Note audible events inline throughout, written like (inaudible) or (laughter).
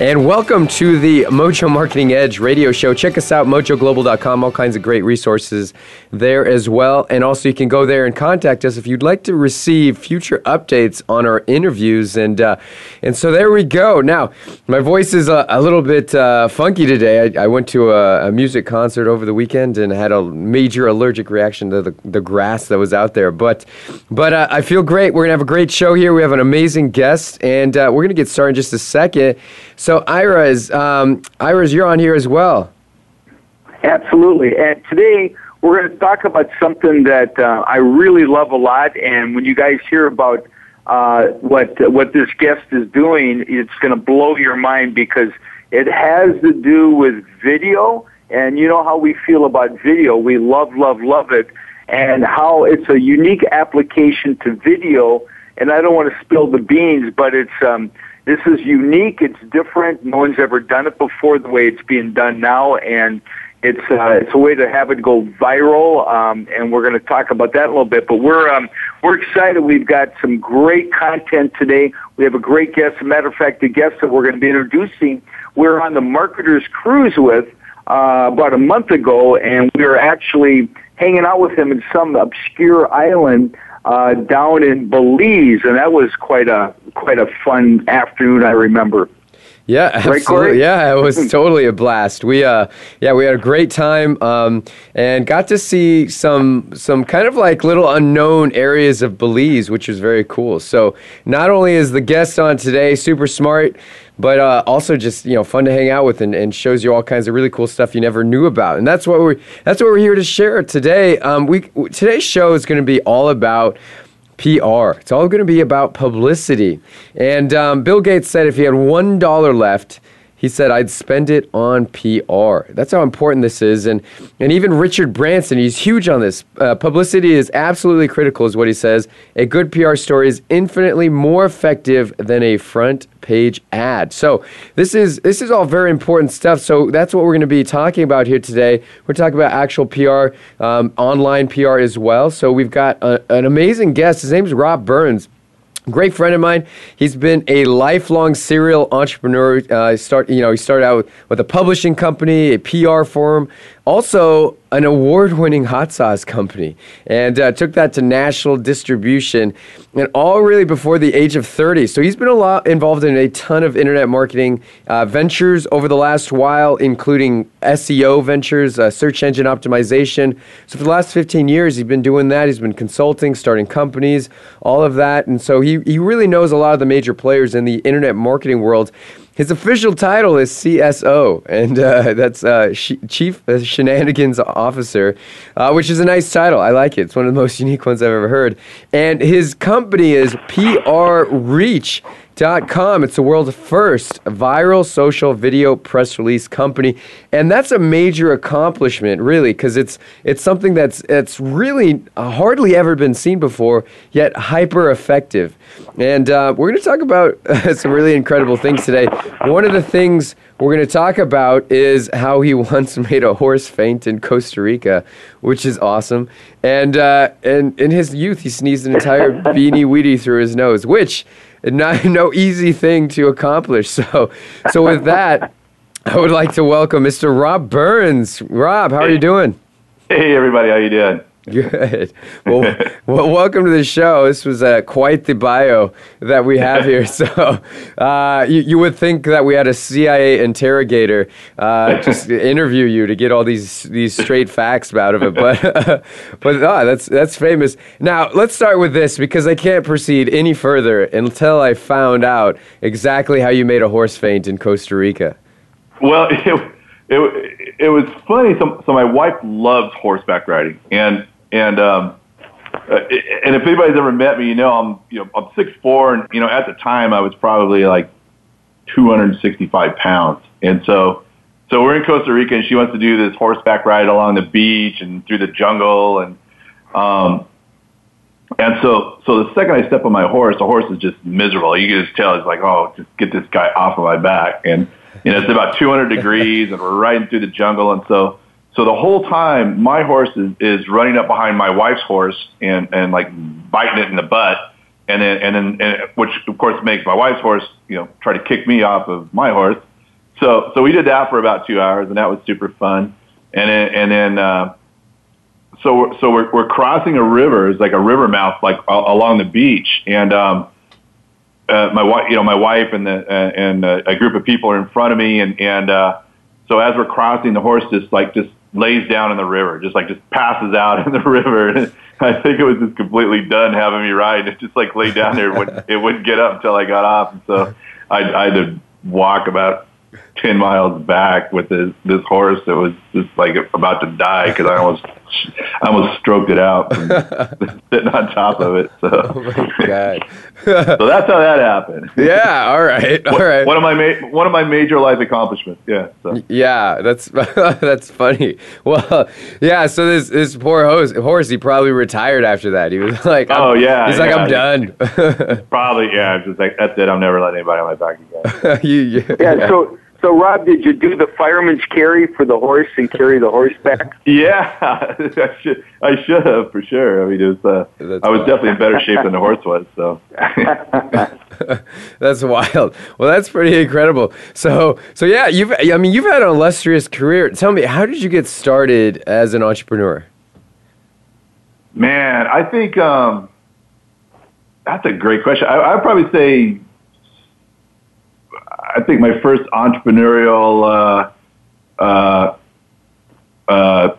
And welcome to the Mojo Marketing Edge radio show. Check us out, mojoglobal.com, all kinds of great resources there as well. And also, you can go there and contact us if you'd like to receive future updates on our interviews. And uh, and so there we go. Now, my voice is a, a little bit uh, funky today. I, I went to a, a, music concert over the weekend and had a major allergic reaction to the, the grass that was out there. But, but uh, I feel great. We're going to have a great show here. We have an amazing guest, and uh, we're going to get started in just a second. So Ira is um, Ira's you're on here as well. Absolutely, and today we're going to talk about something that uh, I really love a lot. And when you guys hear about uh, what what this guest is doing, it's going to blow your mind because it has to do with video. And you know how we feel about video. We love, love, love it. And how it's a unique application to video. And I don't want to spill the beans, but it's um, this is unique. It's different. No one's ever done it before the way it's being done now, and it's uh, it's a way to have it go viral. Um, and we're going to talk about that a little bit. But we're um, we're excited. We've got some great content today. We have a great guest. As a matter of fact, the guest that we're going to be introducing, we're on the Marketers Cruise with uh, about a month ago, and we were actually hanging out with him in some obscure island uh, down in Belize, and that was quite a quite a fun afternoon. I remember. Yeah, absolutely. Right, yeah, it was (laughs) totally a blast. We uh, yeah, we had a great time um, and got to see some some kind of like little unknown areas of Belize, which was very cool. So not only is the guest on today super smart, but uh, also just you know fun to hang out with and, and, shows you all kinds of really cool stuff you never knew about. And that's what we that's what we're here to share today. Um, we today's show is going to be all about PR. It's all going to be about publicity. And um, Bill Gates said if he had one dollar left, he said I'd spend it on PR. That's how important this is. And and even Richard Branson, he's huge on this. Uh, publicity is absolutely critical, is what he says. A good PR story is infinitely more effective than a front page ad. So this is this is all very important stuff. So that's what we're going to be talking about here today. We're talking about actual PR, um, online PR as well. So we've got a, an amazing guest. His name is Rob Burns. Great friend of mine. He's been a lifelong serial entrepreneur. Uh, start, you know, he started out with, with a publishing company, a PR firm, also an award-winning hot sauce company, and uh, took that to national distribution, and all really before the age of 30. So he's been a lot involved in a ton of internet marketing uh, ventures over the last while, including SEO ventures, uh, search engine optimization. So for the last 15 years, he's been doing that. He's been consulting, starting companies, all of that, and so he he really knows a lot of the major players in the internet marketing world. His official title is CSO, and uh, that's uh, Sh- Chief Shenanigans Officer, uh, which is a nice title. I like it. It's one of the most unique ones I've ever heard. And his company is PR Reach. Dot com. It's the world's first viral social video press release company, and that's a major accomplishment, really, because it's it's something that's it's really hardly ever been seen before, yet hyper effective. And uh, we're going to talk about (laughs) some really incredible things today. One of the things we're going to talk about is how he (laughs) once made a horse faint in Costa Rica, which is awesome. And uh, and in his youth, he sneezed an entire (laughs) beanie weenie through his nose, which (laughs) not no easy thing to accomplish. So, so with that, I would like to welcome Mr. Rob Burns. Rob, how are you doing? Hey, everybody, how you doing? (laughs) Good. Well, well, welcome to the show. This was uh, quite the bio that we have here. (laughs) So, uh, you, you, would think that we had a CIA interrogator uh, just (laughs) interview you to get all these these straight facts out of it. But, but oh, that's that's famous. Now, let's start with this because I can't proceed any further until I found out exactly how you made a horse faint in Costa Rica. Well, it, it, it was funny. So, so my wife loves horseback riding, and and um, uh, and if anybody's ever met me, you know I'm you know I'm six four, and you know at the time I was probably like 265 pounds, and so so we're in Costa Rica, and she wants to do this horseback ride along the beach and through the jungle, and um, and so so the second I step on my horse, the horse is just miserable. You can just tell it's like, oh, just get this guy off of my back, and you know it's about 200 degrees, and we're riding through the jungle, and so so the whole time, my horse is, is running up behind my wife's horse and, and like biting it in the butt. And then, and then, and, which of course makes my wife's horse, you know, try to kick me off of my horse. So, so we did that for about two hours and that was super fun. And then, and then, uh, so so we're, we're crossing a river, it's like a river mouth, like along the beach. And, um, uh, my wife, you know, my wife and the, uh, and uh, a group of people are in front of me and, and, uh, so as we're crossing, the horse just like just lays down in the river, just like just passes out in the (laughs) river. And I think it was just completely done having me ride. It just like lay down there. It wouldn't, it wouldn't get up until I got off. And so I, I had to walk about 10 miles back with this, this horse that was just like about to die because I almost I almost stroked it out from (laughs) sitting on top of it. So, oh my god! so that's how that happened. Yeah. All right. All right. One of my ma- one of my major life accomplishments. Yeah. So. Yeah. That's (laughs) that's funny. Well, yeah. So this this poor horse, horse, he probably retired after that. He was (laughs) like, oh yeah. He's yeah, like, I'm done. probably yeah. i Just like that's it. I'm never letting anybody on my back again. you, yeah. yeah. So so, Rob, did you do the fireman's carry for the horse and carry the horse back? (laughs) Yeah, (laughs) I should. I should have for sure. I mean, it was. Uh, I was definitely in better shape than the horse was. So. (laughs) that's wild. Well, that's pretty incredible. So, so yeah, you've. I mean, you've had an illustrious career. Tell me, how did you get started as an entrepreneur? Man, I think um, that's a great question. I, I'd probably say I think my first entrepreneurial uh, uh, uh,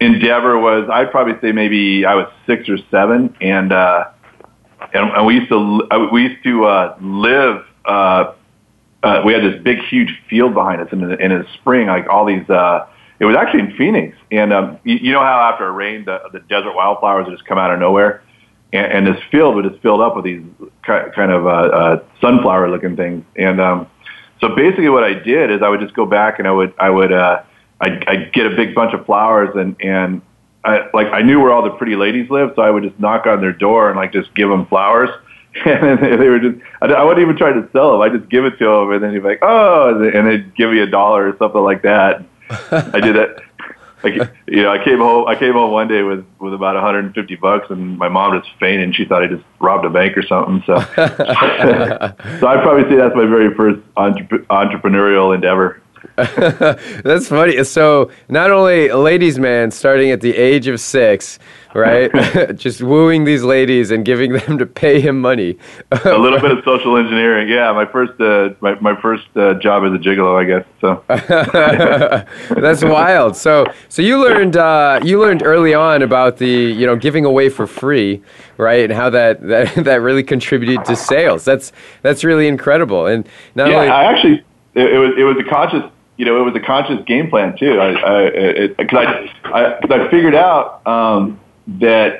endeavor was I'd probably say maybe I was six or seven, and uh, and, and we used to uh, we used to uh, live. Uh, uh, we had this big, huge field behind us, and in, in the spring, like all these. Uh, it was actually in Phoenix, and um, you, you know how after a rain, the, the desert wildflowers just come out of nowhere and, and this field was just filled up with these kind of uh, uh, sunflower-looking things. And um, so basically, what I did is I would just go back and I would I would uh, I'd, I'd get a big bunch of flowers and and I, like I knew where all the pretty ladies lived, so I would just knock on their door and like just give them flowers. (laughs) And they were just, I wouldn't even try to sell them. I just give it to them, and then he'd be like, "Oh," and they'd give me a dollar or something like that. I did that. Like, (laughs) you know, I came home. I came home one day with with about 150 bucks, and my mom just fainted. and She thought I just robbed a bank or something. So, (laughs) (laughs) so I'd probably say that's my very first entre- entrepreneurial endeavor. (laughs) That's funny. So not only a ladies' man starting at the age of six, right? (laughs) Just wooing these ladies and giving them to pay him money. a little (laughs) bit of social engineering. Yeah, my first uh, my my first uh, job as a gigolo, I guess. So that's wild. So so you learned uh, you learned early on about the you know giving away for free, right? And how that that, that really contributed to sales. That's that's really incredible. And not yeah, only I actually it, it was it was a conscious you know, it was a conscious game plan too. I, because I, I, I, cause I figured out um, that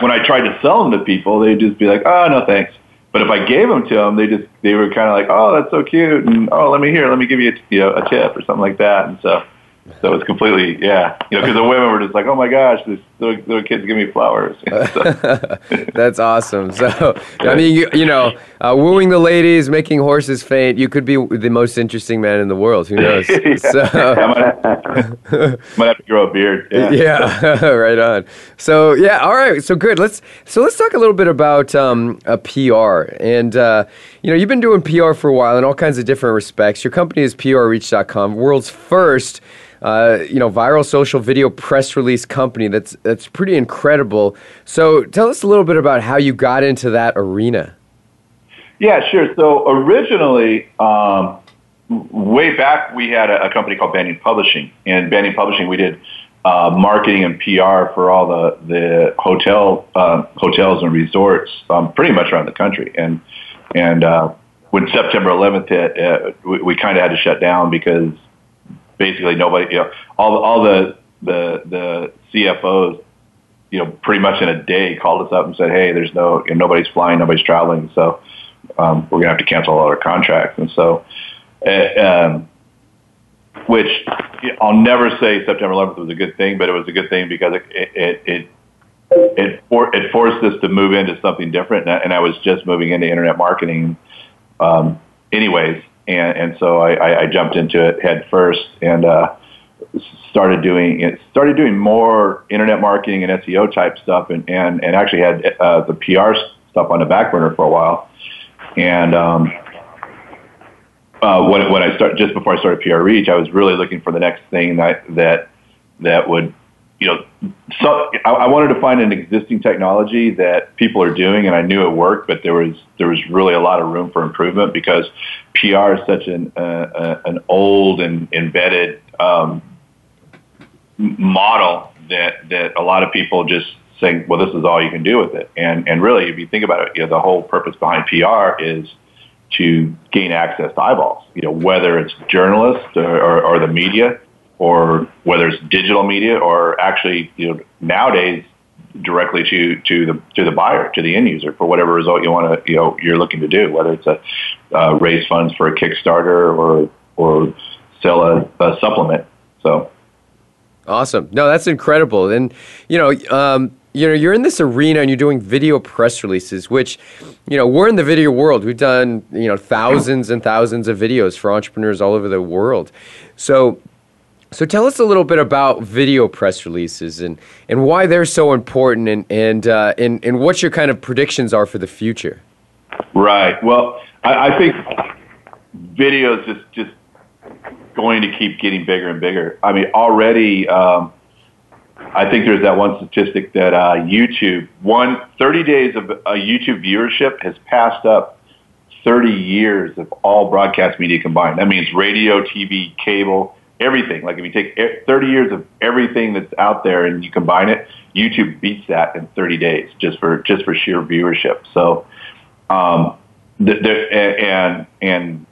when I tried to sell them to people, they'd just be like, "Oh, no, thanks." But if I gave them to them, they just they were kind of like, "Oh, that's so cute," and "Oh, let me hear, let me give you a, you know, a tip or something like that. And so, so it's completely yeah, you know, because the women were just like, "Oh my gosh, this the, the kids give me flowers. (laughs) (laughs) That's awesome. So, I mean, you, you know, uh, wooing the ladies, making horses faint. You could be the most interesting man in the world. Who knows? (laughs) yeah. So, I might, might, have to grow a beard. Yeah, yeah right on. So, yeah, all right. So good. Let's so let's talk a little bit about um, a PR. And uh, you know, you've been doing PR for a while in all kinds of different respects. Your company is PRReach.com, world's first uh, you know, viral social video press release company. That's that's pretty incredible. So tell us a little bit about how you got into that arena. Yeah, sure. So originally, um, way back, we had a, a, company called Banyan Publishing, and Banyan Publishing we did uh, marketing and PR for all the the hotel uh, hotels and resorts, um, pretty much around the country. And and uh, when September 11th hit, uh, we, we kind of had to shut down because basically nobody, you know, all all the the the CFOs, you know, pretty much in a day called us up and said, hey, there's no, you know, nobody's flying, nobody's traveling, so um, we're gonna have to cancel all our contracts, and so. Uh, um, which I'll never say September 11th was a good thing, but it was a good thing because it it it it, for, it forced us to move into something different, and I, and I was just moving into internet marketing, um, anyways and and so I, I jumped into it head first and uh, started doing it. Started doing more internet marketing and SEO type stuff, and and, and actually had uh, the PR stuff on the back burner for a while. And um, uh, when when I start just before I started PR Reach, I was really looking for the next thing that that that would you know, so I, I wanted to find an existing technology that people are doing, and I knew it worked, but there was there was really a lot of room for improvement because PR is such an uh, uh, an old and embedded um, model that that a lot of people just saying, well, this is all you can do with it, and and really, if you think about it, you know, the whole purpose behind PR is to gain access to eyeballs. You know, whether it's journalists or, or, or the media or whether it's digital media or actually, you know, nowadays directly to to the to the buyer, to the end user for whatever result you want to, you know, you're looking to do, whether it's a uh, raise funds for a Kickstarter or or sell a, a supplement. So awesome! No, that's incredible, and you know. Um, you know, you're in this arena and you're doing video press releases, which, you know, we're in the video world. We've done, you know, thousands and thousands of videos for entrepreneurs all over the world. So, so tell us a little bit about video press releases and, and why they're so important and, and, uh, and, and what your kind of predictions are for the future. Right. Well, I, I think video is just, just going to keep getting bigger and bigger. I mean, already, um, I think there's that one statistic that uh, YouTube, one 30 days of uh, YouTube viewership has passed up 30 years of all broadcast media combined. That means radio, TV, cable, everything. Like if you take 30 years of everything that's out there and you combine it, YouTube beats that in 30 days just for just for sheer viewership. So, um, the, the, and and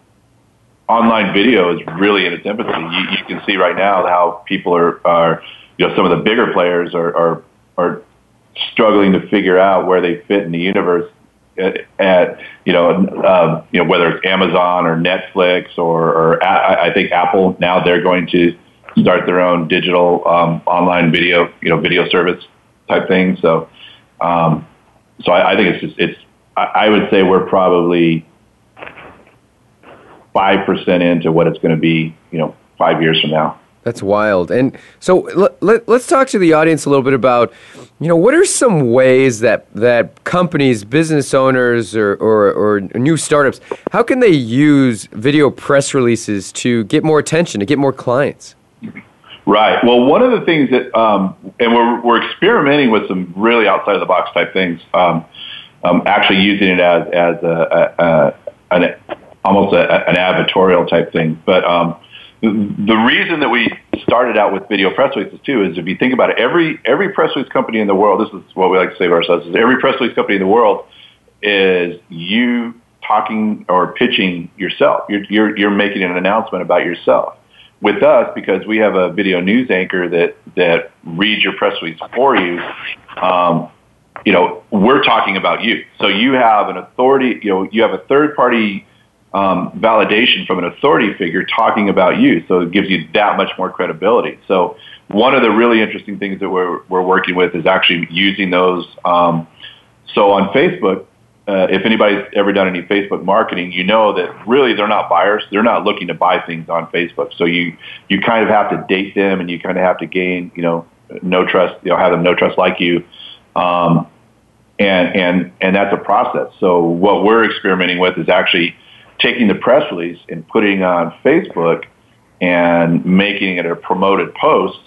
online video is really in its infancy. You, you can see right now how people are are you know some of the bigger players are are, are struggling to figure out where they fit in the universe at you know um, you know whether it's Amazon or Netflix or, or I think Apple now they're going to start their own digital um, online video you know video service type thing. So um, so I, I think it's just it's I, I would say we're probably five percent into what it's going to be you know five years from now. That's wild. And so let, let, us talk to the audience a little bit about, you know, what are some ways that, that companies, business owners, or, or, or new startups, how can they use video press releases to get more attention, to get more clients? Right. Well, one of the things that, um, and we're, we're experimenting with some really outside of the box type things, um, um, actually using it as, as a, a, a an, almost a, an advertorial type thing. But, um, the reason that we started out with video press releases too is if you think about it, every every press release company in the world, this is what we like to say ourselves, is every press release company in the world is you talking or pitching yourself. You're you're, you're making an announcement about yourself. With us, because we have a video news anchor that that reads your press release for you, um, you know, we're talking about you. So you have an authority. You know, you have a third party um, validation from an authority figure talking about you. So it gives you that much more credibility. So one of the really interesting things that we're, we're working with is actually using those. Um, so on Facebook, uh, if anybody's ever done any Facebook marketing, you know that really they're not buyers. They're not looking to buy things on Facebook. So you, you kind of have to date them and you kind of have to gain, you know, no trust, you know, have them know trust like you. Um, and, and, and that's a process. So what we're experimenting with is actually taking the press release and putting on Facebook and making it a promoted post.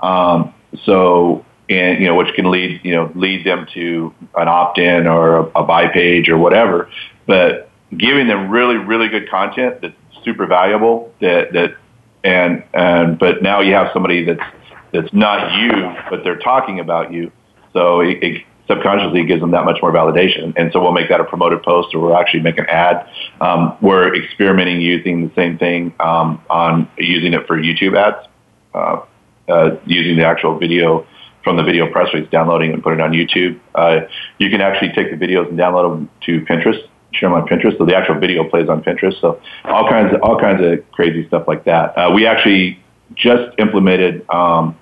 Um, so, and you know, which can lead you know lead them to an opt-in or a, a buy page or whatever. But giving them really really good content that's super valuable. That that and and but now you have somebody that's that's not you, but they're talking about you. So it, it subconsciously gives them that much more validation. And so we'll make that a promoted post or we'll actually make an ad. Um, we're experimenting using the same thing um, on using it for YouTube ads, uh, uh, using the actual video from the video press release, downloading and putting it on YouTube. Uh, you can actually take the videos and download them to Pinterest, share them on Pinterest. So the actual video plays on Pinterest. So all kinds of, all kinds of crazy stuff like that. Uh, we actually just implemented um,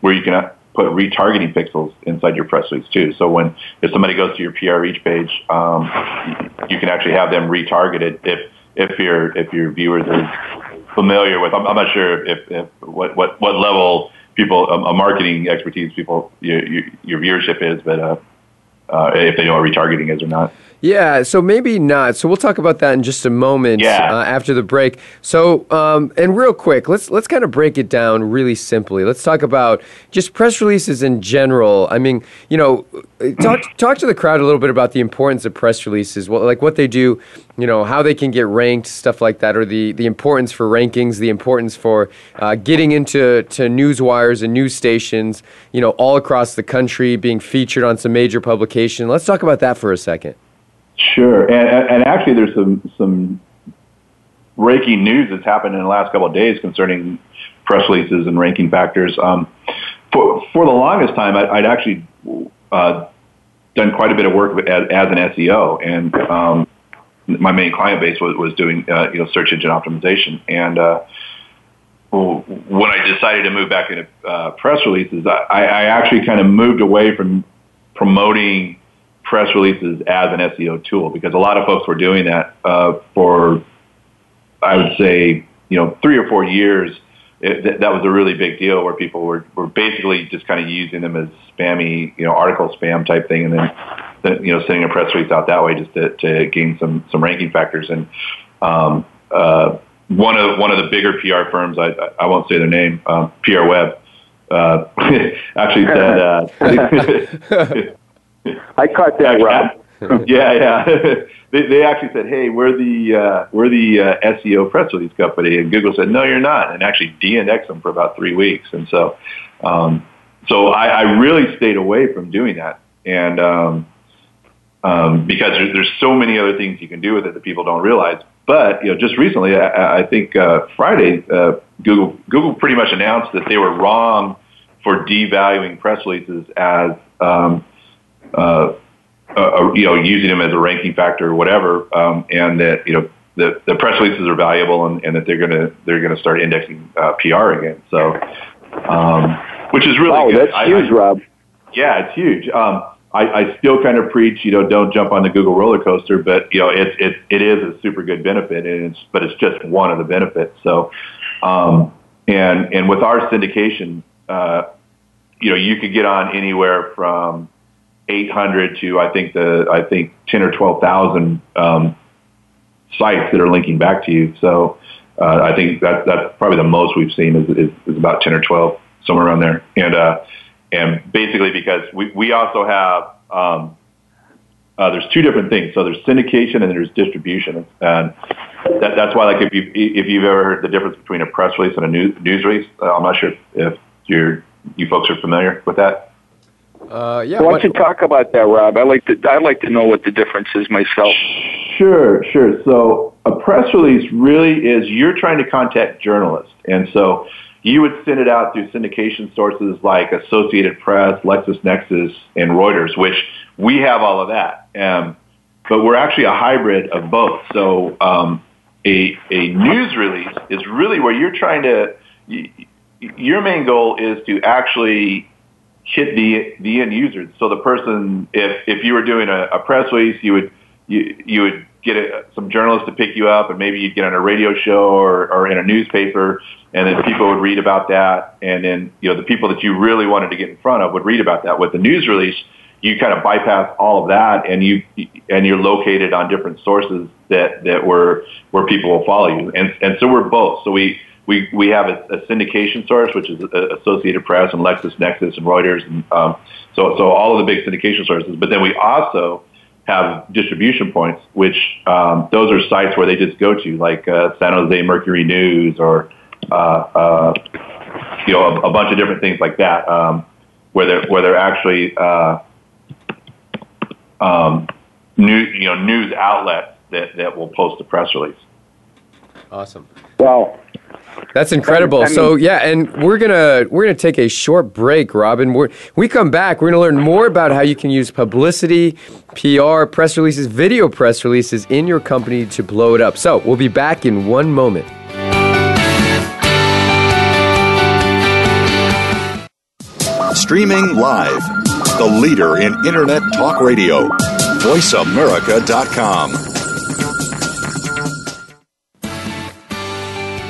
where you can put retargeting pixels inside your press release too. So when if somebody goes to your PR reach page, um, you can actually have them retargeted if if your if your viewers are familiar with. I'm, I'm not sure if, if what what what level people um, a marketing expertise people your, your viewership is, but uh, uh, if they know what retargeting is or not. Yeah, so maybe not. So we'll talk about that in just a moment yeah. uh, after the break. So, um, and real quick, let's let's kind of break it down really simply. Let's talk about just press releases in general. I mean, you know, talk (clears throat) talk to the crowd a little bit about the importance of press releases, what, like what they do, you know, how they can get ranked, stuff like that, or the the importance for rankings, the importance for uh, getting into to news wires and news stations, you know, all across the country, being featured on some major publication. Let's talk about that for a second. Sure, and, and actually, there's some some breaking news that's happened in the last couple of days concerning press releases and ranking factors. Um, for for the longest time, I, would actually uh, done quite a bit of work as, as an SEO, and um, my main client base was, was doing uh, you know search engine optimization. And uh, when I decided to move back into uh, press releases, I, I actually kind of moved away from promoting press releases as an SEO tool because a lot of folks were doing that uh, for, I would say, you know, three or four years. It, th- that was a really big deal where people were, were basically just kind of using them as spammy, you know, article spam type thing, and then, then you know, sending a press release out that way just to, to gain some some ranking factors. And um, uh, one of one of the bigger PR firms, I, I won't say their name, um, PR Web, uh, (laughs) actually said. Uh, (laughs) (laughs) I caught that, Rob. (laughs) yeah, yeah. (laughs) they, they actually said, "Hey, we're the uh, we're the uh, SEO press release company," and Google said, "No, you're not," and actually de-indexed them for about three weeks. And so, um, so I, I really stayed away from doing that, and um, um, because there's, there's so many other things you can do with it that people don't realize. But you know, just recently, I, I think uh, Friday, uh, Google Google pretty much announced that they were wrong for devaluing press releases as um, uh, uh, you know, using them as a ranking factor or whatever, um, and that you know the, the press releases are valuable and, and that they're gonna they're gonna start indexing uh, PR again. So, um, which is really wow, good. that's huge, I, Rob. Yeah, it's huge. Um, I, I still kind of preach, you know, don't jump on the Google roller coaster, but you know, it it it is a super good benefit, and it's but it's just one of the benefits. So, um, and and with our syndication, uh, you know, you could get on anywhere from 800 to I think the I think 10 or 12,000 um, sites that are linking back to you. So uh, I think that that's probably the most we've seen is, is, is about 10 or 12 somewhere around there. And uh, and basically because we we also have um, uh, there's two different things. So there's syndication and there's distribution, and that, that's why like if you if you've ever heard the difference between a press release and a news, news release, uh, I'm not sure if you're you folks are familiar with that. Uh, yeah. Why don't you talk about that, Rob? I like to I like to know what the difference is myself. Sure, sure. So a press release really is you're trying to contact journalists, and so you would send it out through syndication sources like Associated Press, LexisNexis, and Reuters, which we have all of that. Um, but we're actually a hybrid of both. So um, a a news release is really where you're trying to. Your main goal is to actually hit the the end user. So the person, if if you were doing a, a press release, you would you you would get a, some journalists to pick you up, and maybe you'd get on a radio show or, or in a newspaper, and then people would read about that, and then you know the people that you really wanted to get in front of would read about that. With the news release, you kind of bypass all of that, and you and you're located on different sources that that were where people will follow you, and and so we're both. So we we we have a, a syndication source, which is Associated Press and LexisNexis and Reuters, and um, so so all of the big syndication sources. But then we also have distribution points, which um, those are sites where they just go to, like uh, San Jose Mercury News or uh, uh, you know a, a, bunch of different things like that, um, where they're where they're actually uh, um, new you know news outlets that that will post a press release. Awesome. Wow. That's incredible. I mean, so yeah, and we're gonna we're gonna take a short break, Robin. We're, we come back, we're gonna learn more about how you can use publicity, PR, press releases, video press releases in your company to blow it up. So we'll be back in one moment. Streaming live, the leader in internet talk radio, VoiceAmerica.com.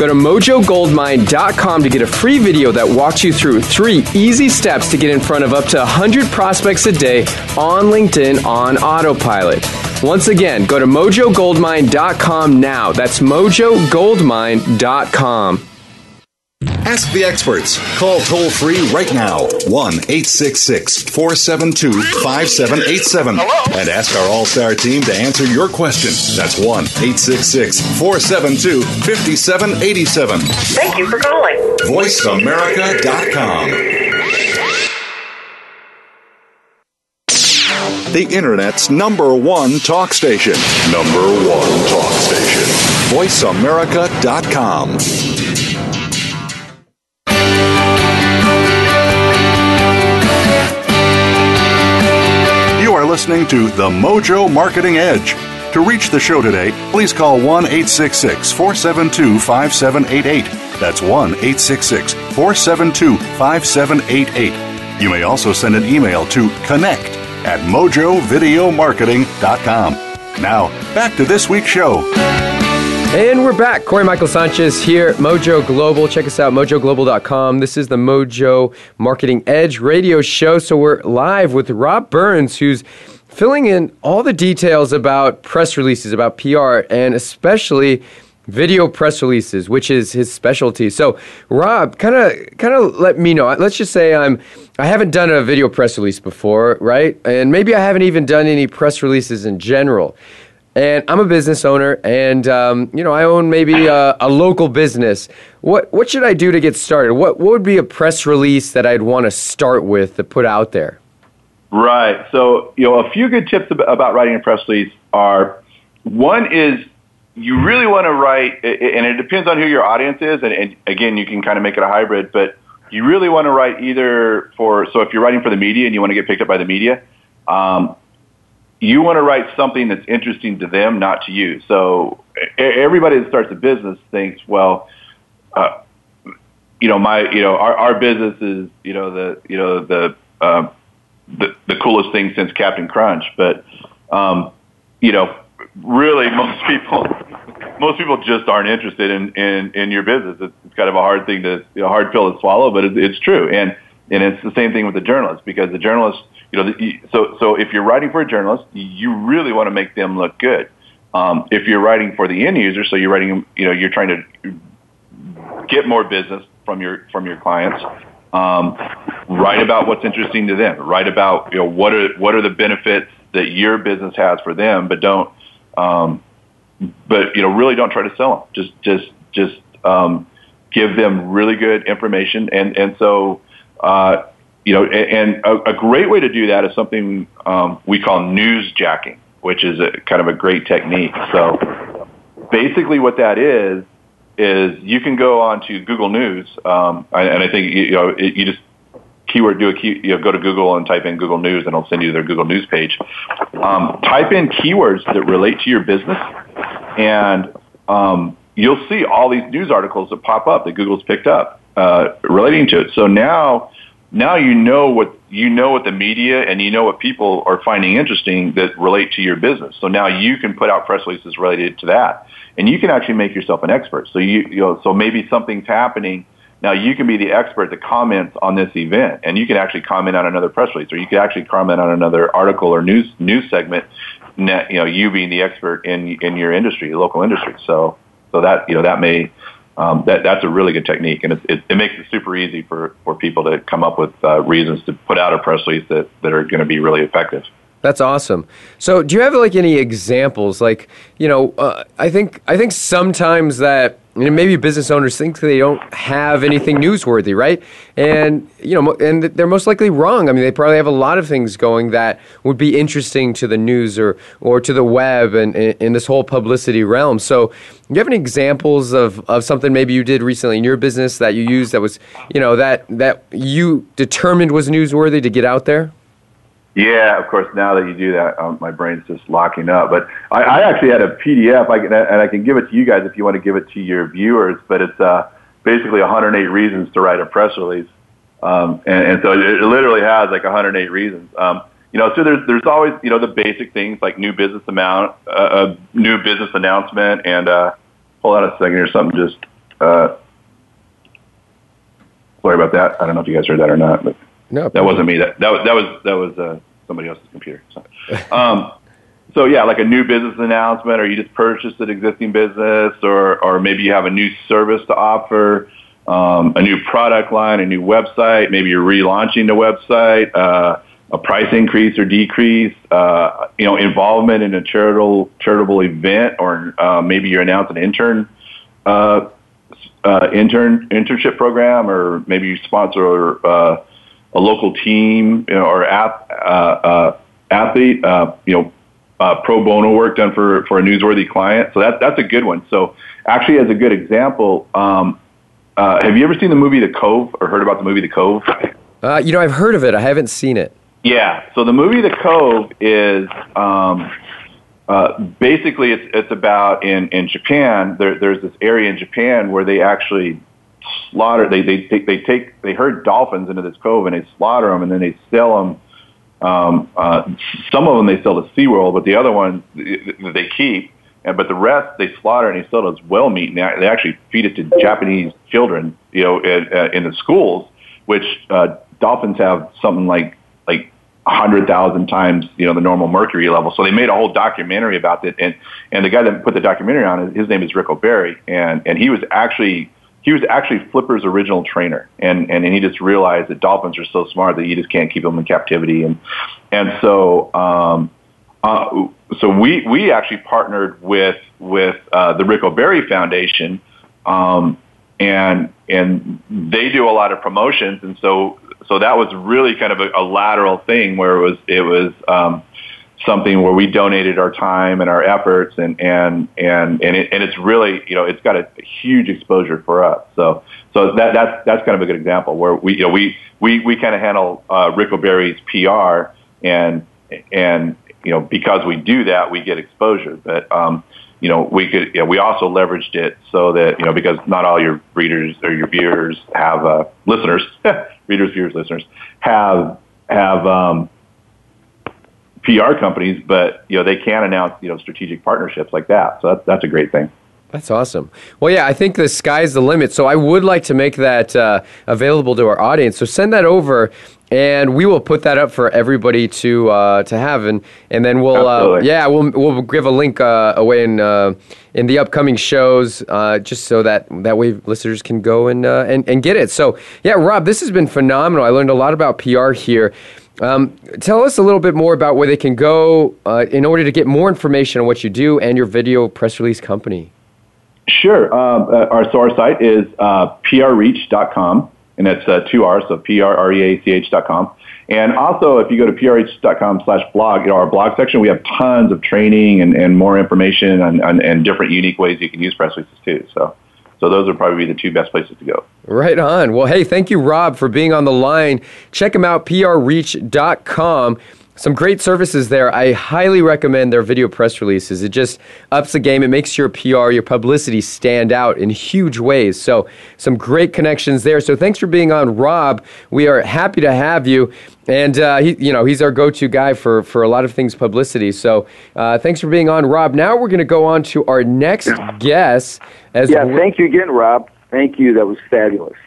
Go to mojogoldmine.com to get a free video that walks you through three easy steps to get in front of up to 100 prospects a day on LinkedIn on autopilot. Once again, go to mojogoldmine.com now. That's mojogoldmine.com. Ask the experts. Call toll free right now 1 866 472 5787 and ask our All Star team to answer your question. That's 1 866 472 5787. Thank you for calling. VoiceAmerica.com. The Internet's number one talk station. Number one talk station. VoiceAmerica.com. listening to The Mojo Marketing Edge. To reach the show today, please call 1 866 472 5788. That's 1 866 472 5788. You may also send an email to connect at mojovideomarketing.com. Now, back to this week's show. And we're back. Corey Michael Sanchez here at Mojo Global. Check us out, mojoglobal.com. This is the Mojo Marketing Edge radio show. So we're live with Rob Burns, who's filling in all the details about press releases, about PR, and especially video press releases, which is his specialty. So, Rob, kind of kind of let me know. Let's just say I'm I haven't done a video press release before, right? And maybe I haven't even done any press releases in general and I'm a business owner, and um, you know I own maybe a, a, local business. What what should I do to get started? What what would be a press release that I'd want to start with to put out there? Right. So, you know, a few good tips about writing a press release are one is you really want to write, and it depends on who your audience is, and, and again, you can kind of make it a hybrid, but you really want to write either for, so if you're writing for the media and you want to get picked up by the media, um, you want to write something that's interesting to them, not to you. So everybody that starts a business thinks, well, uh, you know, my, you know, our, our business is, you know, the, you know, the, uh, the, the coolest thing since Captain Crunch. But, um, you know, really (laughs) most people, most people just aren't interested in, in, in your business. It's, it's kind of a hard thing to, you know, hard pill to swallow, but it, it's true. And, and it's the same thing with the journalists because the journalists, you know, the, so, so if you're writing for a journalist, you really want to make them look good. Um, if you're writing for the end user, so you're writing, you know, you're trying to get more business from your, from your clients, um, write about what's interesting to them. Write about, you know, what are, what are the benefits that your business has for them, but don't, um, but you know, really don't try to sell them. Just, just, just um, give them really good information. And and so, uh, you know, and, and a, a, great way to do that is something um, we call news jacking, which is a kind of a great technique. So, basically, what that is is you can go on to Google News, um, and I think you know you just keyword do a key, you know, go to Google and type in Google News, and it'll send you their Google News page. Um, type in keywords that relate to your business, and um, you'll see all these news articles that pop up that Google's picked up uh, relating to it. So now, now you know what you know what the media and you know what people are finding interesting that relate to your business. So now you can put out press releases related to that, and you can actually make yourself an expert. So you, you know, so maybe something's happening now you can be the expert that comments on this event, and you can actually comment on another press release, or you can actually comment on another article or news news segment. You know, you being the expert in in your industry, local industry. So, so that you know that may um, that that's a really good technique, and it, it, it makes it super easy for for people to come up with uh, reasons to put out a press release that that are going to be really effective. That's awesome. So, do you have like any examples? Like, you know, uh, I think I think sometimes that know, maybe business owners think they don't have anything newsworthy, right? And you know, and they're most likely wrong. I mean, they probably have a lot of things going that would be interesting to the news or or to the web and in this whole publicity realm. So, do you have any examples of, of something maybe you did recently in your business that you used that was, you know, that that you determined was newsworthy to get out there? Yeah, of course. Now that you do that, um, my brain's just locking up. But I, I actually had a PDF, I can, and I can give it to you guys if you want to give it to your viewers. But it's uh, basically 108 reasons to write a press release, um, and, and so it, it literally has like 108 reasons. Um, you know, so there's there's always you know the basic things like new business amount, uh, a new business announcement, and uh, hold on a second or something. Just uh, sorry about that. I don't know if you guys heard that or not, but. No, that wasn't me. That that was that was that was uh, somebody else's computer. So, um, so yeah, like a new business announcement, or you just purchased an existing business, or or maybe you have a new service to offer, um, a new product line, a new website. Maybe you're relaunching the website, uh, a price increase or decrease. Uh, you know, involvement in a charitable charitable event, or uh, maybe you announce an intern. Uh, uh, intern internship program, or maybe you sponsor uh, a local team you know, or app, uh, uh, athlete, uh, you know, uh, pro bono work done for, for a newsworthy client. So that, that's a good one. So actually, as a good example, um, uh, have you ever seen the movie The Cove or heard about the movie The Cove? Uh, you know, I've heard of it. I haven't seen it. Yeah. So the movie The Cove is um, uh, basically it's, it's about in, in Japan. There, there's this area in Japan where they actually slaughter. They they take they take they herd dolphins into this cove and they slaughter them and then they sell them. Um, uh, some of them they sell to SeaWorld, but the other ones they keep. And but the rest they slaughter and they sell as well meat. And they actually feed it to Japanese children, you know, in, uh, in the schools. Which uh, dolphins have something like like a hundred thousand times, you know, the normal mercury level. So they made a whole documentary about it. And and the guy that put the documentary on, it, his name is Rick O'Barry, and and he was actually he was actually Flipper's original trainer, and and, and he just realized that dolphins are so smart that you just can't keep them in captivity, and and so um, uh, so we we actually partnered with with uh, the Rick O'Barry Foundation, um, and and they do a lot of promotions, and so so that was really kind of a, a lateral thing where it was it was um, something where we donated our time and our efforts and and and and, it, and it's really you know it's got a, a huge exposure for us. So so that that's that's kind of a good example where we you know we we we kind of handle uh, Rick O'Barry's PR and and you know because we do that we get exposure. But um you know we could you know, we also leveraged it so that you know because not all your readers or your viewers have uh, listeners (laughs) readers viewers listeners have have um PR companies, but you know they can announce you know strategic partnerships like that. So that's that's a great thing. That's awesome. Well, yeah, I think the sky's the limit. So I would like to make that uh, available to our audience. So send that over, and we will put that up for everybody to uh, to have, and and then we'll uh, yeah we'll we'll give a link uh, away in uh, in the upcoming shows, uh, just so that that way listeners can go and and and get it. So yeah, Rob, this has been phenomenal. I learned a lot about PR here. Um, tell us a little bit more about where they can go uh, in order to get more information on what you do and your video press release company. Sure. Um, uh, our, so our site is uh, prreach.com, and that's uh, two R's, so P-R-R-E-A-C-H.com. And also, if you go to prreach.com slash blog, you know, our blog section, we have tons of training and, and more information and, and, and different unique ways you can use press releases too. So so those would probably be the two best places to go. Right on. Well, hey, thank you, Rob, for being on the line. Check them out, prreach.com. Some great services there. I highly recommend their video press releases. It just ups the game. It makes your PR, your publicity stand out in huge ways. So, some great connections there. So, thanks for being on, Rob. We are happy to have you. And uh, he, you know, he's our go-to guy for for a lot of things publicity. So, uh, thanks for being on, Rob. Now we're going to go on to our next guest. As yeah, thank you again, Rob. Thank you. That was fabulous.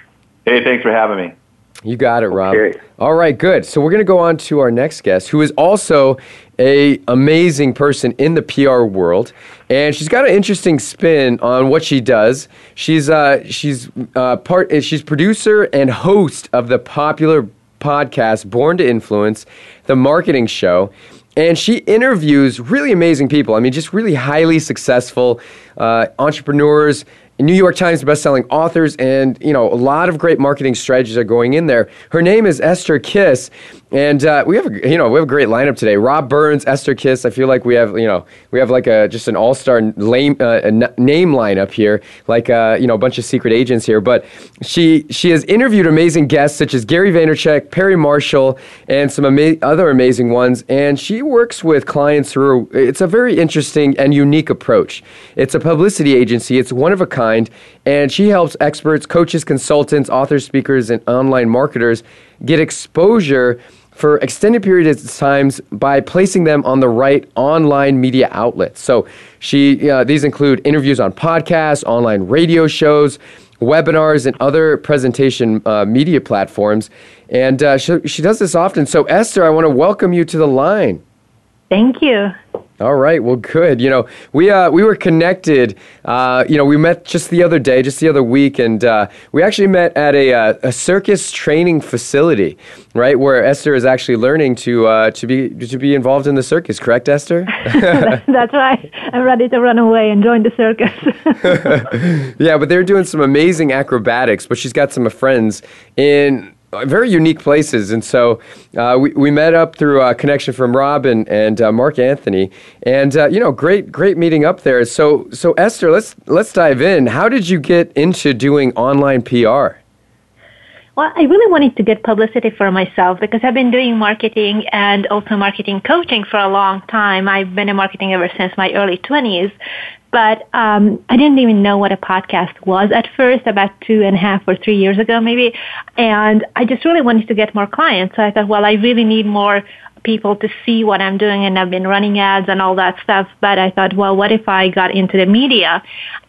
Hey, thanks for having me. You got it, Rob. Okay. All right, good. So we're going to go on to our next guest, who is also a amazing person in the PR world, and she's got an interesting spin on what she does. She's uh, she's uh, part she's producer and host of the popular podcast Born to Influence, the marketing show. And she interviews really amazing people. I mean, just really highly successful uh, entrepreneurs, New York Times bestselling authors, and you know a lot of great marketing strategies are going in there. Her name is Esther Kiss, and uh, we have a, you know we have a great lineup today. Rob Burns, Esther Kiss. I feel like we have you know we have like a just an all star name uh, name lineup here, like uh, you know a bunch of secret agents here. But she she has interviewed amazing guests such as Gary Vaynerchuk, Perry Marshall, and some ama- other amazing ones. And she works with clients through. It's a very interesting and unique approach. It's a publicity agency. It's one of a kind, and she helps experts, coaches, consultants, authors, speakers, and online marketers get exposure for extended periods of times by placing them on the right online media outlets. So she uh, these include interviews on podcasts, online radio shows, webinars, and other presentation uh, media platforms. And uh, she, she does this often. So Esther, I want to welcome you to the line. Thank you. All right. Well, good. You know, we uh, we were connected. Uh, you know, we met just the other day, just the other week, and uh, we actually met at a, uh, a circus training facility, right, where Esther is actually learning to uh, to be to be involved in the circus. Correct, Esther? (laughs) That's right. I'm ready to run away and join the circus. (laughs) yeah, but they're doing some amazing acrobatics. But she's got some friends in very unique places. And so uh, we, we met up through a connection from Rob and, and uh, Mark Anthony. And, uh, you know, great, great meeting up there. So, so Esther, let's, let's dive in. How did you get into doing online PR? Well, I really wanted to get publicity for myself because I've been doing marketing and also marketing coaching for a long time. I've been in marketing ever since my early 20s. But um, I didn't even know what a podcast was at first, about two and a half or three years ago, maybe. And I just really wanted to get more clients. So I thought, well, I really need more people to see what I'm doing and I've been running ads and all that stuff. But I thought, well, what if I got into the media?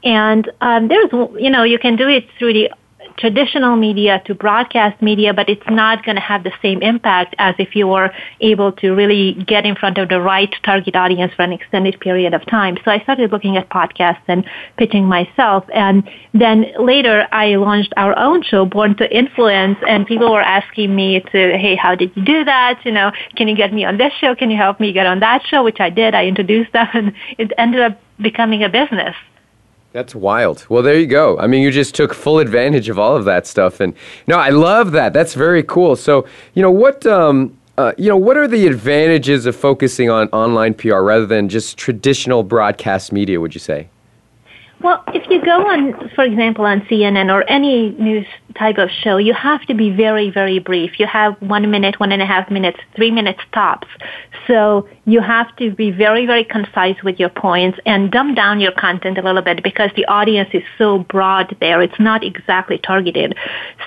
And um, there's, you know, you can do it through the traditional media to broadcast media, but it's not going to have the same impact as if you were able to really get in front of the right target audience for an extended period of time. So I started looking at podcasts and pitching myself. And then later I launched our own show, Born to Influence, and people were asking me to, hey, how did you do that? You know, can you get me on this show? Can you help me get on that show? Which I did. I introduced them and it ended up becoming a business. That's wild. Well, there you go. I mean, you just took full advantage of all of that stuff, and no, I love that. That's very cool. So, you know, what um, uh, you know, what are the advantages of focusing on online PR rather than just traditional broadcast media? Would you say? Well, if you go on, for example, on CNN or any news type of show, you have to be very, very brief. You have one minute, one and a half minutes, three minutes tops. So you have to be very, very concise with your points and dumb down your content a little bit because the audience is so broad there. It's not exactly targeted.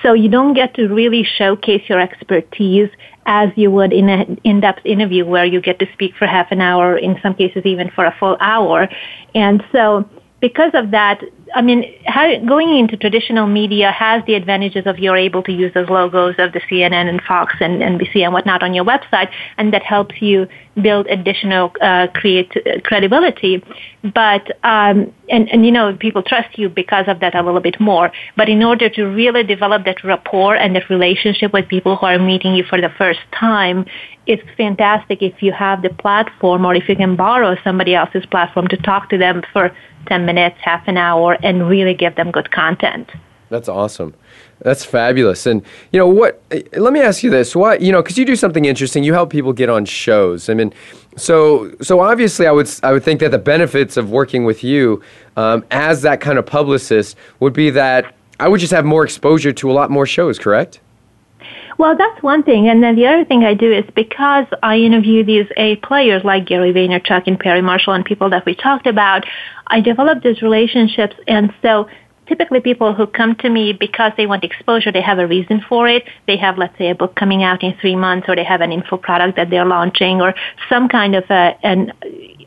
So you don't get to really showcase your expertise as you would in an in-depth interview where you get to speak for half an hour, in some cases even for a full hour. And so because of that, I mean, how, going into traditional media has the advantages of you're able to use those logos of the CNN and Fox and NBC and whatnot on your website, and that helps you build additional uh, create, uh, credibility. But um, and and you know people trust you because of that a little bit more. But in order to really develop that rapport and that relationship with people who are meeting you for the first time, it's fantastic if you have the platform or if you can borrow somebody else's platform to talk to them for 10 minutes, half an hour, and really give them good content. That's awesome. That's fabulous. And you know what? Let me ask you this: What you know? Because you do something interesting. You help people get on shows. I mean, so so obviously, I would I would think that the benefits of working with you um, as that kind of publicist would be that I would just have more exposure to a lot more shows. Correct? Well, that's one thing. And then the other thing I do is because I interview these A players like Gary Vaynerchuk and Perry Marshall and people that we talked about, I develop these relationships. And so typically people who come to me because they want exposure, they have a reason for it. They have, let's say, a book coming out in three months, or they have an info product that they're launching, or some kind of a, an,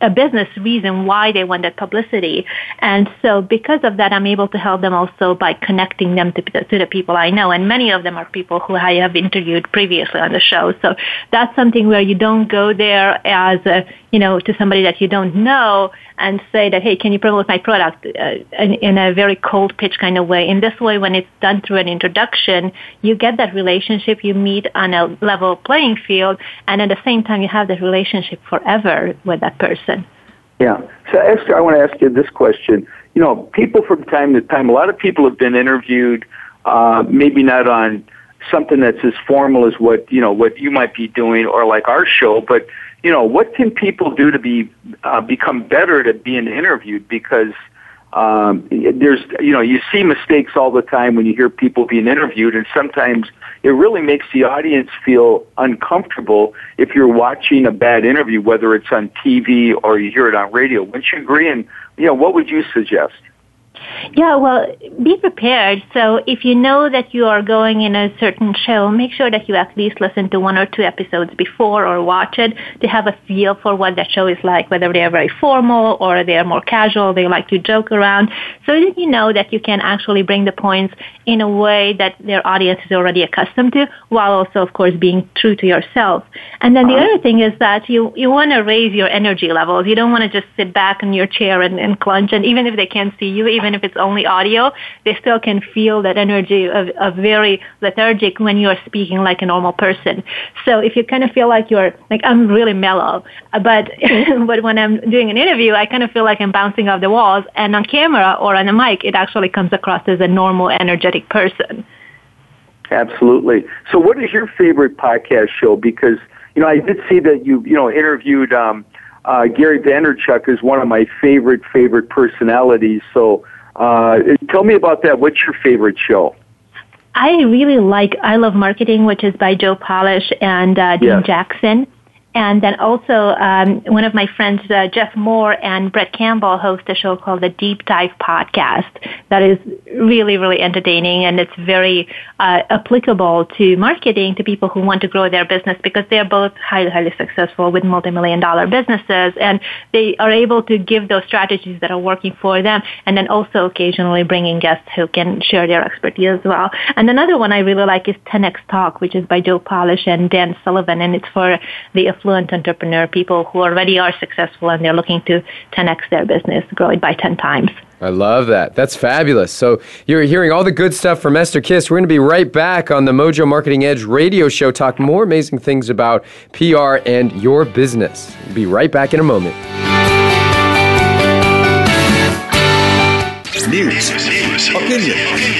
a business reason why they want that publicity. And so because of that, I'm able to help them also by connecting them to, to the people I know. And many of them are people who I have interviewed previously on the show. So that's something where you don't go there as a, you know, to somebody that you don't know and say that, hey, can you promote my product uh, in, in, a very cold pitch kind of way. In this way, when it's done through an introduction, you get that relationship, you meet on a level playing field, and at the same time, you have that relationship forever with that person. Yeah. So, Esther, I want to ask you this question. You know, people from time to time, a lot of people have been interviewed, uh, maybe not on something that's as formal as what you know what you might be doing or like our show but you know what can people do to be uh, become better at being interviewed because um, there's you know you see mistakes all the time when you hear people being interviewed and sometimes it really makes the audience feel uncomfortable if you're watching a bad interview whether it's on TV or you hear it on radio. Wouldn't you agree? And you know what would you suggest yeah, well, be prepared. So if you know that you are going in a certain show, make sure that you at least listen to one or two episodes before or watch it to have a feel for what that show is like, whether they are very formal or they are more casual, they like to joke around, so that you know that you can actually bring the points in a way that their audience is already accustomed to, while also, of course, being true to yourself. And then the uh-huh. other thing is that you, you want to raise your energy levels. You don't want to just sit back in your chair and, and clench, and even if they can't see you, even if it's only audio, they still can feel that energy of, of very lethargic when you're speaking like a normal person. So if you kind of feel like you're, like I'm really mellow, but, (laughs) but when I'm doing an interview, I kind of feel like I'm bouncing off the walls, and on camera or on a mic, it actually comes across as a normal, energetic person. Absolutely. So what is your favorite podcast show? Because, you know, I did see that you, you know, interviewed, um, uh, Gary Vaynerchuk is one of my favorite, favorite personalities. So, uh, tell me about that. What's your favorite show? I really like I Love Marketing, which is by Joe Polish and uh, Dean yes. Jackson. And then also, um, one of my friends, uh, Jeff Moore and Brett Campbell, host a show called the Deep Dive Podcast. That is really, really entertaining, and it's very uh, applicable to marketing to people who want to grow their business because they're both highly, highly successful with multi-million dollar businesses, and they are able to give those strategies that are working for them, and then also occasionally bringing guests who can share their expertise as well. And another one I really like is 10x Talk, which is by Joe Polish and Dan Sullivan, and it's for the affluent entrepreneur, people who already are successful and they're looking to 10x their business, grow it by 10 times. I love that. That's fabulous. So you're hearing all the good stuff from Esther Kiss. We're going to be right back on the Mojo Marketing Edge radio show, talk more amazing things about PR and your business. We'll be right back in a moment. news, opinion.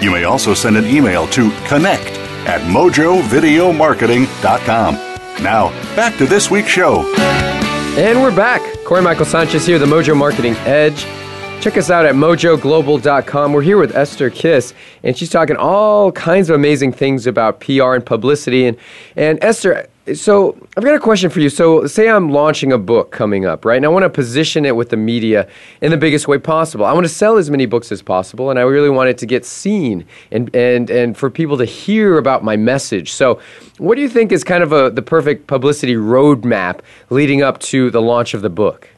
You may also send an email to connect at mojovideomarketing.com. Now, back to this week's show. And we're back. Corey Michael Sanchez here, the Mojo Marketing Edge. Check us out at mojoglobal.com. We're here with Esther Kiss, and she's talking all kinds of amazing things about PR and publicity. And, and Esther, so I've got a question for you. So say I'm launching a book coming up, right? And I want to position it with the media in the biggest way possible. I want to sell as many books as possible, and I really want it to get seen and, and, and for people to hear about my message. So what do you think is kind of a, the perfect publicity roadmap leading up to the launch of the book?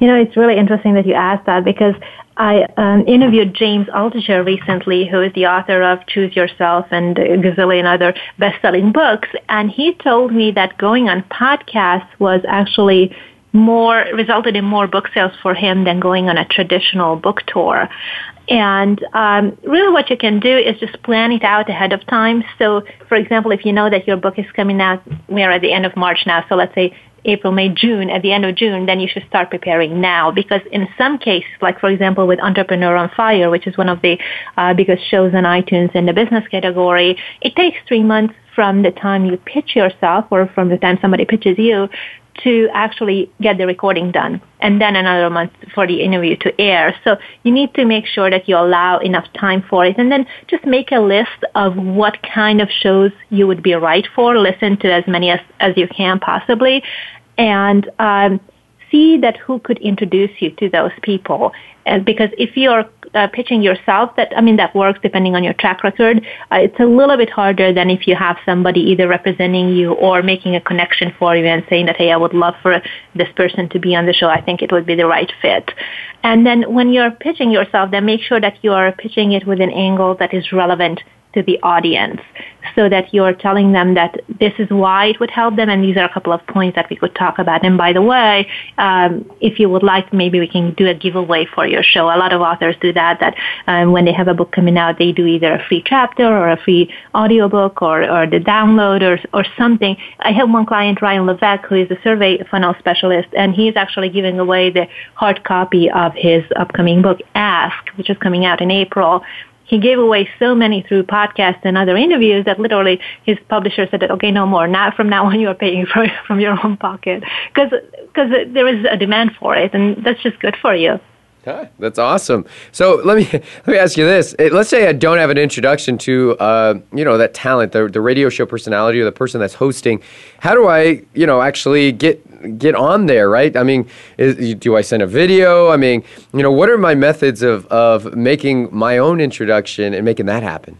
You know, it's really interesting that you asked that because I um, interviewed James Altucher recently, who is the author of Choose Yourself and a gazillion other best-selling books, and he told me that going on podcasts was actually more resulted in more book sales for him than going on a traditional book tour. And um, really, what you can do is just plan it out ahead of time. So, for example, if you know that your book is coming out, we're at the end of March now. So, let's say April, May, June, at the end of June, then you should start preparing now. Because in some cases, like for example with Entrepreneur on Fire, which is one of the uh, biggest shows on iTunes in the business category, it takes three months from the time you pitch yourself or from the time somebody pitches you to actually get the recording done and then another month for the interview to air. So you need to make sure that you allow enough time for it and then just make a list of what kind of shows you would be right for. Listen to as many as, as you can possibly and um, see that who could introduce you to those people. And because if you're uh, pitching yourself, that I mean that works depending on your track record. Uh, it's a little bit harder than if you have somebody either representing you or making a connection for you and saying that hey, I would love for this person to be on the show. I think it would be the right fit. And then when you're pitching yourself, then make sure that you are pitching it with an angle that is relevant to the audience so that you're telling them that this is why it would help them and these are a couple of points that we could talk about. And by the way, um, if you would like, maybe we can do a giveaway for your show. A lot of authors do that, that um, when they have a book coming out, they do either a free chapter or a free audiobook or, or the download or, or something. I have one client, Ryan Levesque, who is a survey funnel specialist, and he's actually giving away the hard copy of his upcoming book, Ask, which is coming out in April he gave away so many through podcasts and other interviews that literally his publisher said, okay, no more. Now from now (laughs) on, you are paying for, from your own pocket because there is a demand for it, and that's just good for you. That's awesome. So let me (laughs) let me ask you this: Let's say I don't have an introduction to uh, you know that talent, the the radio show personality, or the person that's hosting. How do I you know actually get get on there? Right? I mean, is, do I send a video? I mean, you know, what are my methods of of making my own introduction and making that happen?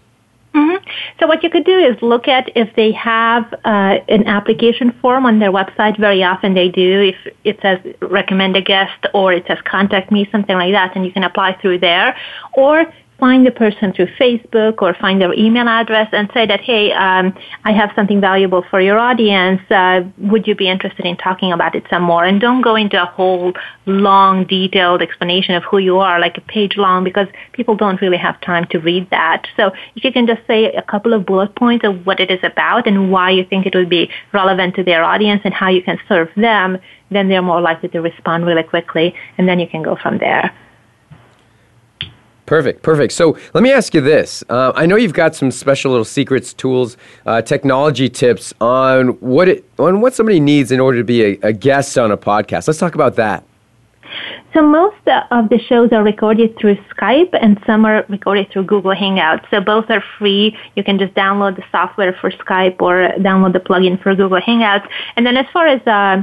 So what you could do is look at if they have uh, an application form on their website. Very often they do. If it says recommend a guest or it says contact me, something like that, and you can apply through there. Or find the person through Facebook or find their email address and say that, hey, um, I have something valuable for your audience. Uh, would you be interested in talking about it some more? And don't go into a whole long, detailed explanation of who you are, like a page long, because people don't really have time to read that. So if you can just say a couple of bullet points of what it is about and why you think it would be relevant to their audience and how you can serve them, then they're more likely to respond really quickly, and then you can go from there. Perfect, perfect. So let me ask you this. Uh, I know you've got some special little secrets, tools, uh, technology tips on what it, on what somebody needs in order to be a, a guest on a podcast. Let's talk about that. So most of the shows are recorded through Skype and some are recorded through Google Hangouts. So both are free. You can just download the software for Skype or download the plugin for Google Hangouts. And then as far as uh,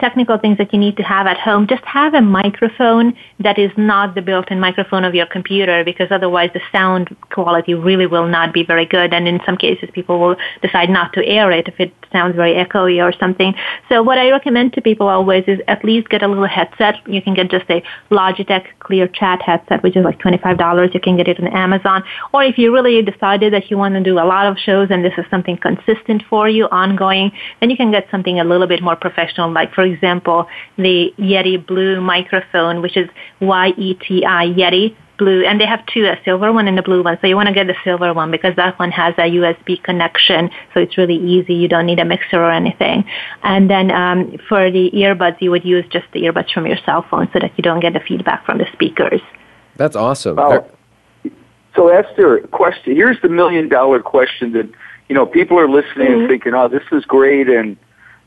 technical things that you need to have at home, just have a microphone that is not the built-in microphone of your computer because otherwise the sound quality really will not be very good. And in some cases, people will decide not to air it if it sounds very echoey or something. So what I recommend to people always is at least get a little headset. You can get just a Logitech Clear Chat headset, which is like $25. You can get it on Amazon. Or if you really decided that you want to do a lot of shows and this is something consistent for you, ongoing, then you can get something a little bit more professional like like for example, the Yeti Blue microphone, which is Y-E-T-I, Yeti Blue, and they have two, a silver one and a blue one. So you want to get the silver one because that one has a USB connection, so it's really easy. You don't need a mixer or anything. And then um, for the earbuds, you would use just the earbuds from your cell phone so that you don't get the feedback from the speakers. That's awesome. Oh. So Esther, question. Here's the million dollar question that you know people are listening mm-hmm. and thinking, "Oh, this is great," and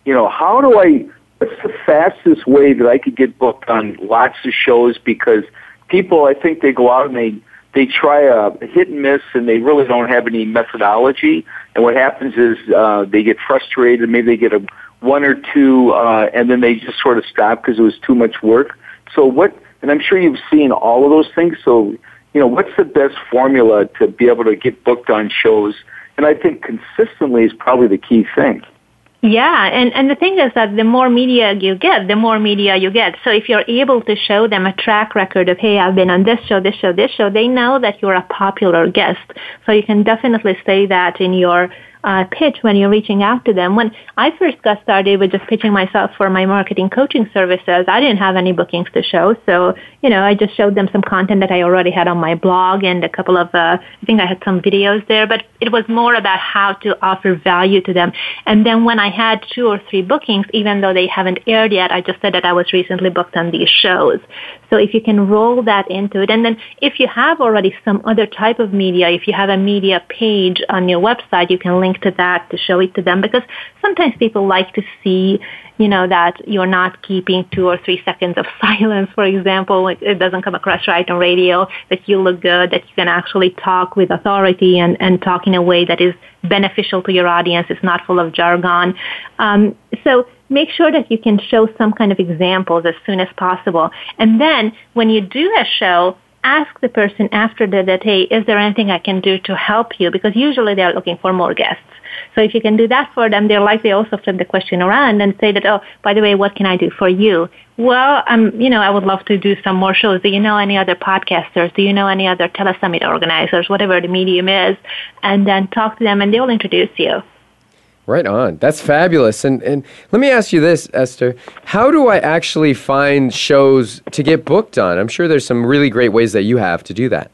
you know, how do I what's the fastest way that I could get booked on lots of shows? Because people, I think they go out and they they try a hit and miss, and they really don't have any methodology. And what happens is uh, they get frustrated. Maybe they get a one or two, uh, and then they just sort of stop because it was too much work. So what? And I'm sure you've seen all of those things. So you know, what's the best formula to be able to get booked on shows? And I think consistently is probably the key thing. Yeah, and, and the thing is that the more media you get, the more media you get. So if you're able to show them a track record of, hey, I've been on this show, this show, this show, they know that you're a popular guest. So you can definitely say that in your uh, pitch when you're reaching out to them. When I first got started with just pitching myself for my marketing coaching services, I didn't have any bookings to show. So, you know, I just showed them some content that I already had on my blog and a couple of, uh, I think I had some videos there, but it was more about how to offer value to them. And then when I had two or three bookings, even though they haven't aired yet, I just said that I was recently booked on these shows. So if you can roll that into it, and then if you have already some other type of media, if you have a media page on your website, you can link to that to show it to them because sometimes people like to see you know, that you're not keeping two or three seconds of (laughs) silence, for example. It doesn't come across right on radio, that you look good, that you can actually talk with authority and, and talk in a way that is beneficial to your audience. It's not full of jargon. Um, so make sure that you can show some kind of examples as soon as possible. And then when you do a show, ask the person after the that, hey, is there anything I can do to help you? Because usually they're looking for more guests. So if you can do that for them, they're likely also flip the question around and say that, oh, by the way, what can I do for you? Well, um, you know, I would love to do some more shows. Do you know any other podcasters? Do you know any other telesummit organizers? Whatever the medium is, and then talk to them, and they will introduce you. Right on. That's fabulous. And and let me ask you this, Esther. How do I actually find shows to get booked on? I'm sure there's some really great ways that you have to do that.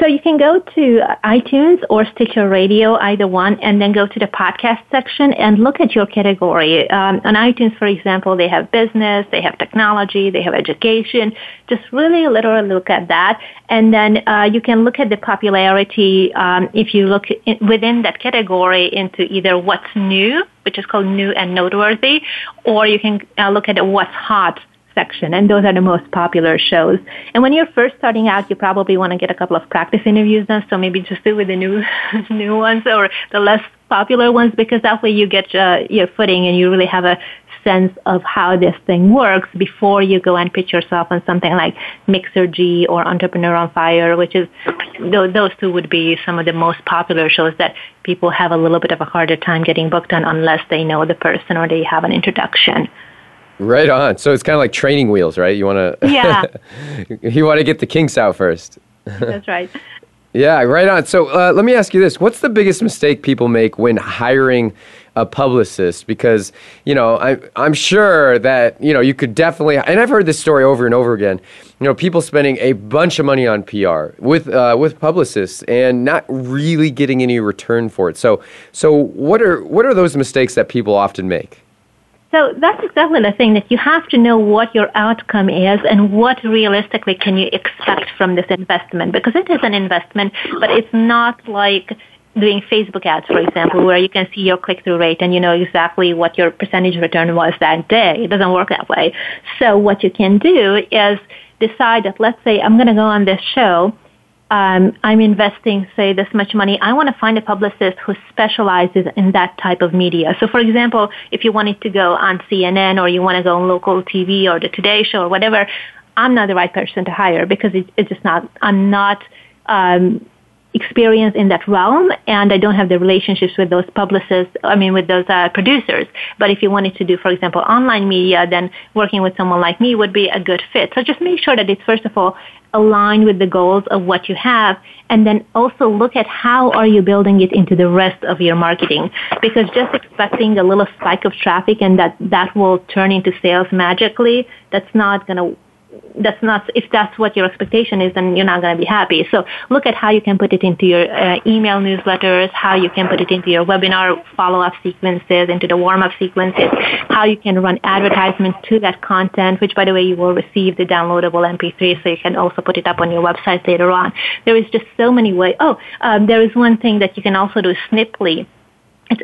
So you can go to iTunes or Stitcher Radio, either one, and then go to the podcast section and look at your category. Um, on iTunes, for example, they have business, they have technology, they have education. Just really literally look at that. And then uh, you can look at the popularity um, if you look in, within that category into either what's new, which is called new and noteworthy, or you can uh, look at what's hot section, and those are the most popular shows. And when you're first starting out, you probably want to get a couple of practice interviews done, so maybe just do with the new (laughs) new ones or the less popular ones, because that way you get uh, your footing and you really have a sense of how this thing works before you go and pitch yourself on something like Mixergy or Entrepreneur on Fire, which is those two would be some of the most popular shows that people have a little bit of a harder time getting booked on unless they know the person or they have an introduction. Right on. So it's kind of like training wheels, right? You want to (laughs) Yeah. you want to get the kinks out first. (laughs) That's right. yeah, right on. So uh, let me ask you this: What's the biggest mistake people make when hiring a publicist? Because you know, I, I'm sure that you know you could definitely, and I've heard this story over and over again. You know, people spending a bunch of money on PR with uh, with publicists and not really getting any return for it. So, so what are what are those mistakes that people often make? So that's exactly the thing that you have to know what your outcome is and what realistically can you expect from this investment because it is an investment, but it's not like doing Facebook ads, for example, where you can see your click-through rate and you know exactly what your percentage return was that day. It doesn't work that way. So what you can do is decide that let's say I'm going to go on this show um, I'm investing, say, this much money, I want to find a publicist who specializes in that type of media. So, for example, if you wanted to go on CNN or you want to go on local TV or the Today Show or whatever, I'm not the right person to hire because it, it's just not, I'm not um, experienced in that realm and I don't have the relationships with those publicists, I mean, with those uh, producers. But if you wanted to do, for example, online media, then working with someone like me would be a good fit. So just make sure that it's, first of all, aligned with the goals of what you have and then also look at how are you building it into the rest of your marketing because just expecting a little spike of traffic and that that will turn into sales magically that's not going to that's not if that's what your expectation is then you're not going to be happy. So look at how you can put it into your uh, email newsletters how you can put it into your webinar follow-up sequences into the warm-up sequences how you can run advertisements to that content which by the way you will receive the downloadable mp3 so you can also put it up on your website later on. There is just so many ways oh um, there is one thing that you can also do sniply it's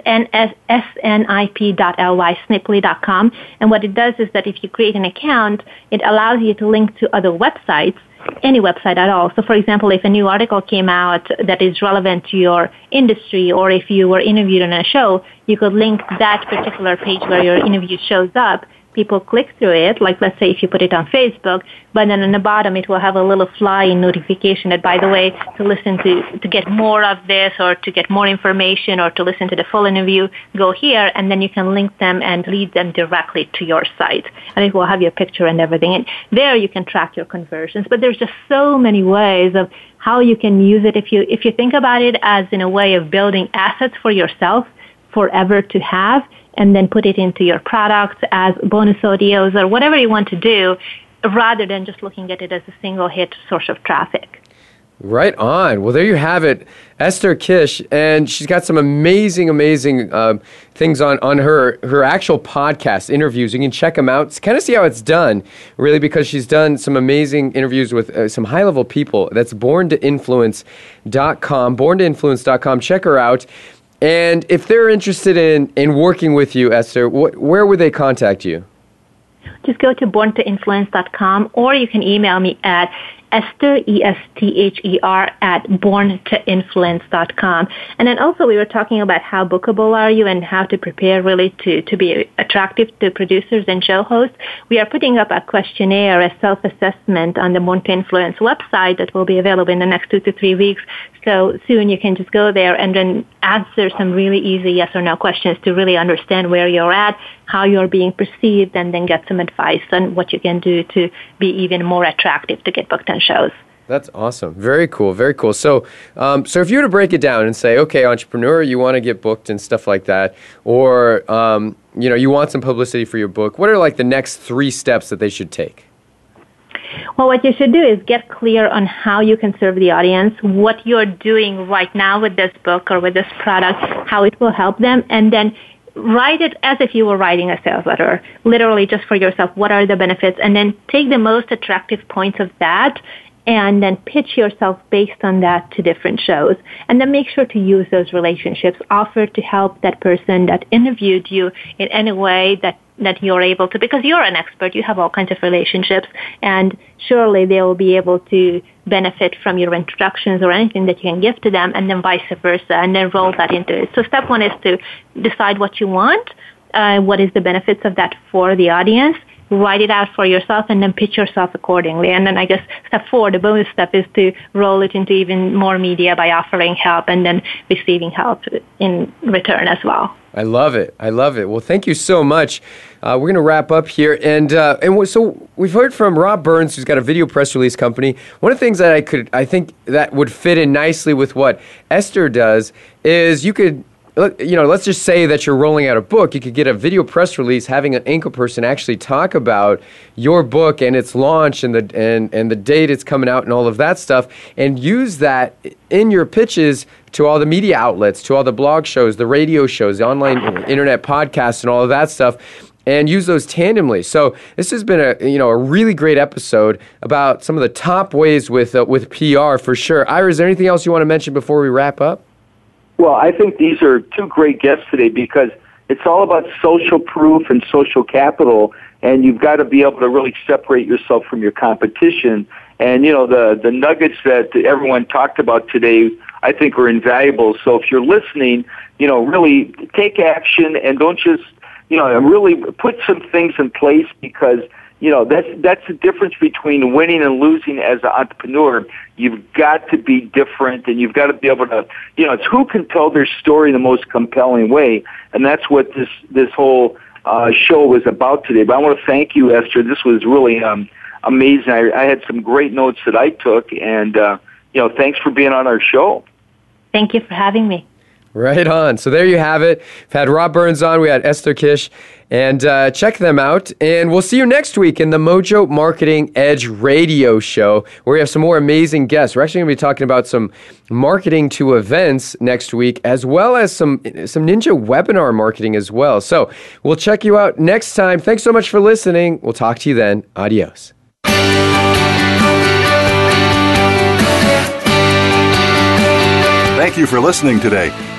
snip.ly, sniply.com. And what it does is that if you create an account, it allows you to link to other websites, any website at all. So for example, if a new article came out that is relevant to your industry or if you were interviewed on a show, you could link that particular page where your interview shows up people click through it, like let's say if you put it on Facebook, but then on the bottom it will have a little fly in notification that by the way, to listen to, to get more of this or to get more information or to listen to the full interview, go here and then you can link them and lead them directly to your site. And it will have your picture and everything. And there you can track your conversions. But there's just so many ways of how you can use it if you, if you think about it as in a way of building assets for yourself forever to have and then put it into your products as bonus audios or whatever you want to do rather than just looking at it as a single hit source of traffic. Right on. Well, there you have it, Esther Kish, and she's got some amazing, amazing um, things on on her her actual podcast interviews. You can check them out, kind of see how it's done, really, because she's done some amazing interviews with uh, some high level people. That's borntoinfluence.com, borntoinfluence.com. Check her out. And if they're interested in, in working with you, Esther, wh- where would they contact you? Just go to borntoinfluence.com or you can email me at Esther, E-S-T-H-E-R, at borntoinfluence.com. And then also we were talking about how bookable are you and how to prepare really to, to be attractive to producers and show hosts. We are putting up a questionnaire, a self-assessment on the Born to Influence website that will be available in the next two to three weeks. So soon you can just go there and then answer some really easy yes or no questions to really understand where you're at, how you're being perceived, and then get some advice on what you can do to be even more attractive to get booked on shows. That's awesome. Very cool. Very cool. So, um, so if you were to break it down and say, okay, entrepreneur, you want to get booked and stuff like that, or um, you know, you want some publicity for your book. What are like the next three steps that they should take? Well, what you should do is get clear on how you can serve the audience, what you're doing right now with this book or with this product, how it will help them, and then write it as if you were writing a sales letter, literally just for yourself. What are the benefits? And then take the most attractive points of that and then pitch yourself based on that to different shows. And then make sure to use those relationships. Offer to help that person that interviewed you in any way that that you're able to because you're an expert you have all kinds of relationships and surely they will be able to benefit from your introductions or anything that you can give to them and then vice versa and then roll that into it so step one is to decide what you want uh, what is the benefits of that for the audience write it out for yourself and then pitch yourself accordingly. And then I guess step four, the bonus step is to roll it into even more media by offering help and then receiving help in return as well. I love it. I love it. Well, thank you so much. Uh, we're going to wrap up here, and uh, and so we've heard from Rob Burns, who's got a video press release company. One of the things that I could, I think that would fit in nicely with what Esther does is you could you know, let's just say that you're rolling out a book. You could get a video press release having an anchor person actually talk about your book and its launch and the and, and the date it's coming out and all of that stuff, and use that in your pitches to all the media outlets, to all the blog shows, the radio shows, the online internet podcasts, and all of that stuff and use those tandemly. So this has been a you know a really great episode about some of the top ways with uh, with PR for sure. Ira, is there anything else you want to mention before we wrap up? Well, I think these are two great guests today because it's all about social proof and social capital, and you've got to be able to really separate yourself from your competition. And you know the the nuggets that everyone talked about today, I think are invaluable. So if you're listening, you know, really take action and don't just you know really put some things in place because you know that's that's the difference between winning and losing as an entrepreneur. You've got to be different and you've got to be able to you know it's who can tell their story in the most compelling way. And that's what this this whole uh, show was about today. But i want to thank you esther. This was really um, amazing. I, I had some great notes that i took and uh, you know thanks for being on our show. Thank you for having me Right on. So there you have it. We've had Rob Burns on. We had Esther Kish. And uh, check them out. And we'll see you next week in the Mojo Marketing Edge radio show, where we have some more amazing guests. We're actually going to be talking about some marketing to events next week, as well as some, some Ninja webinar marketing as well. So we'll check you out next time. Thanks so much for listening. We'll talk to you then. Adios. Thank you for listening today.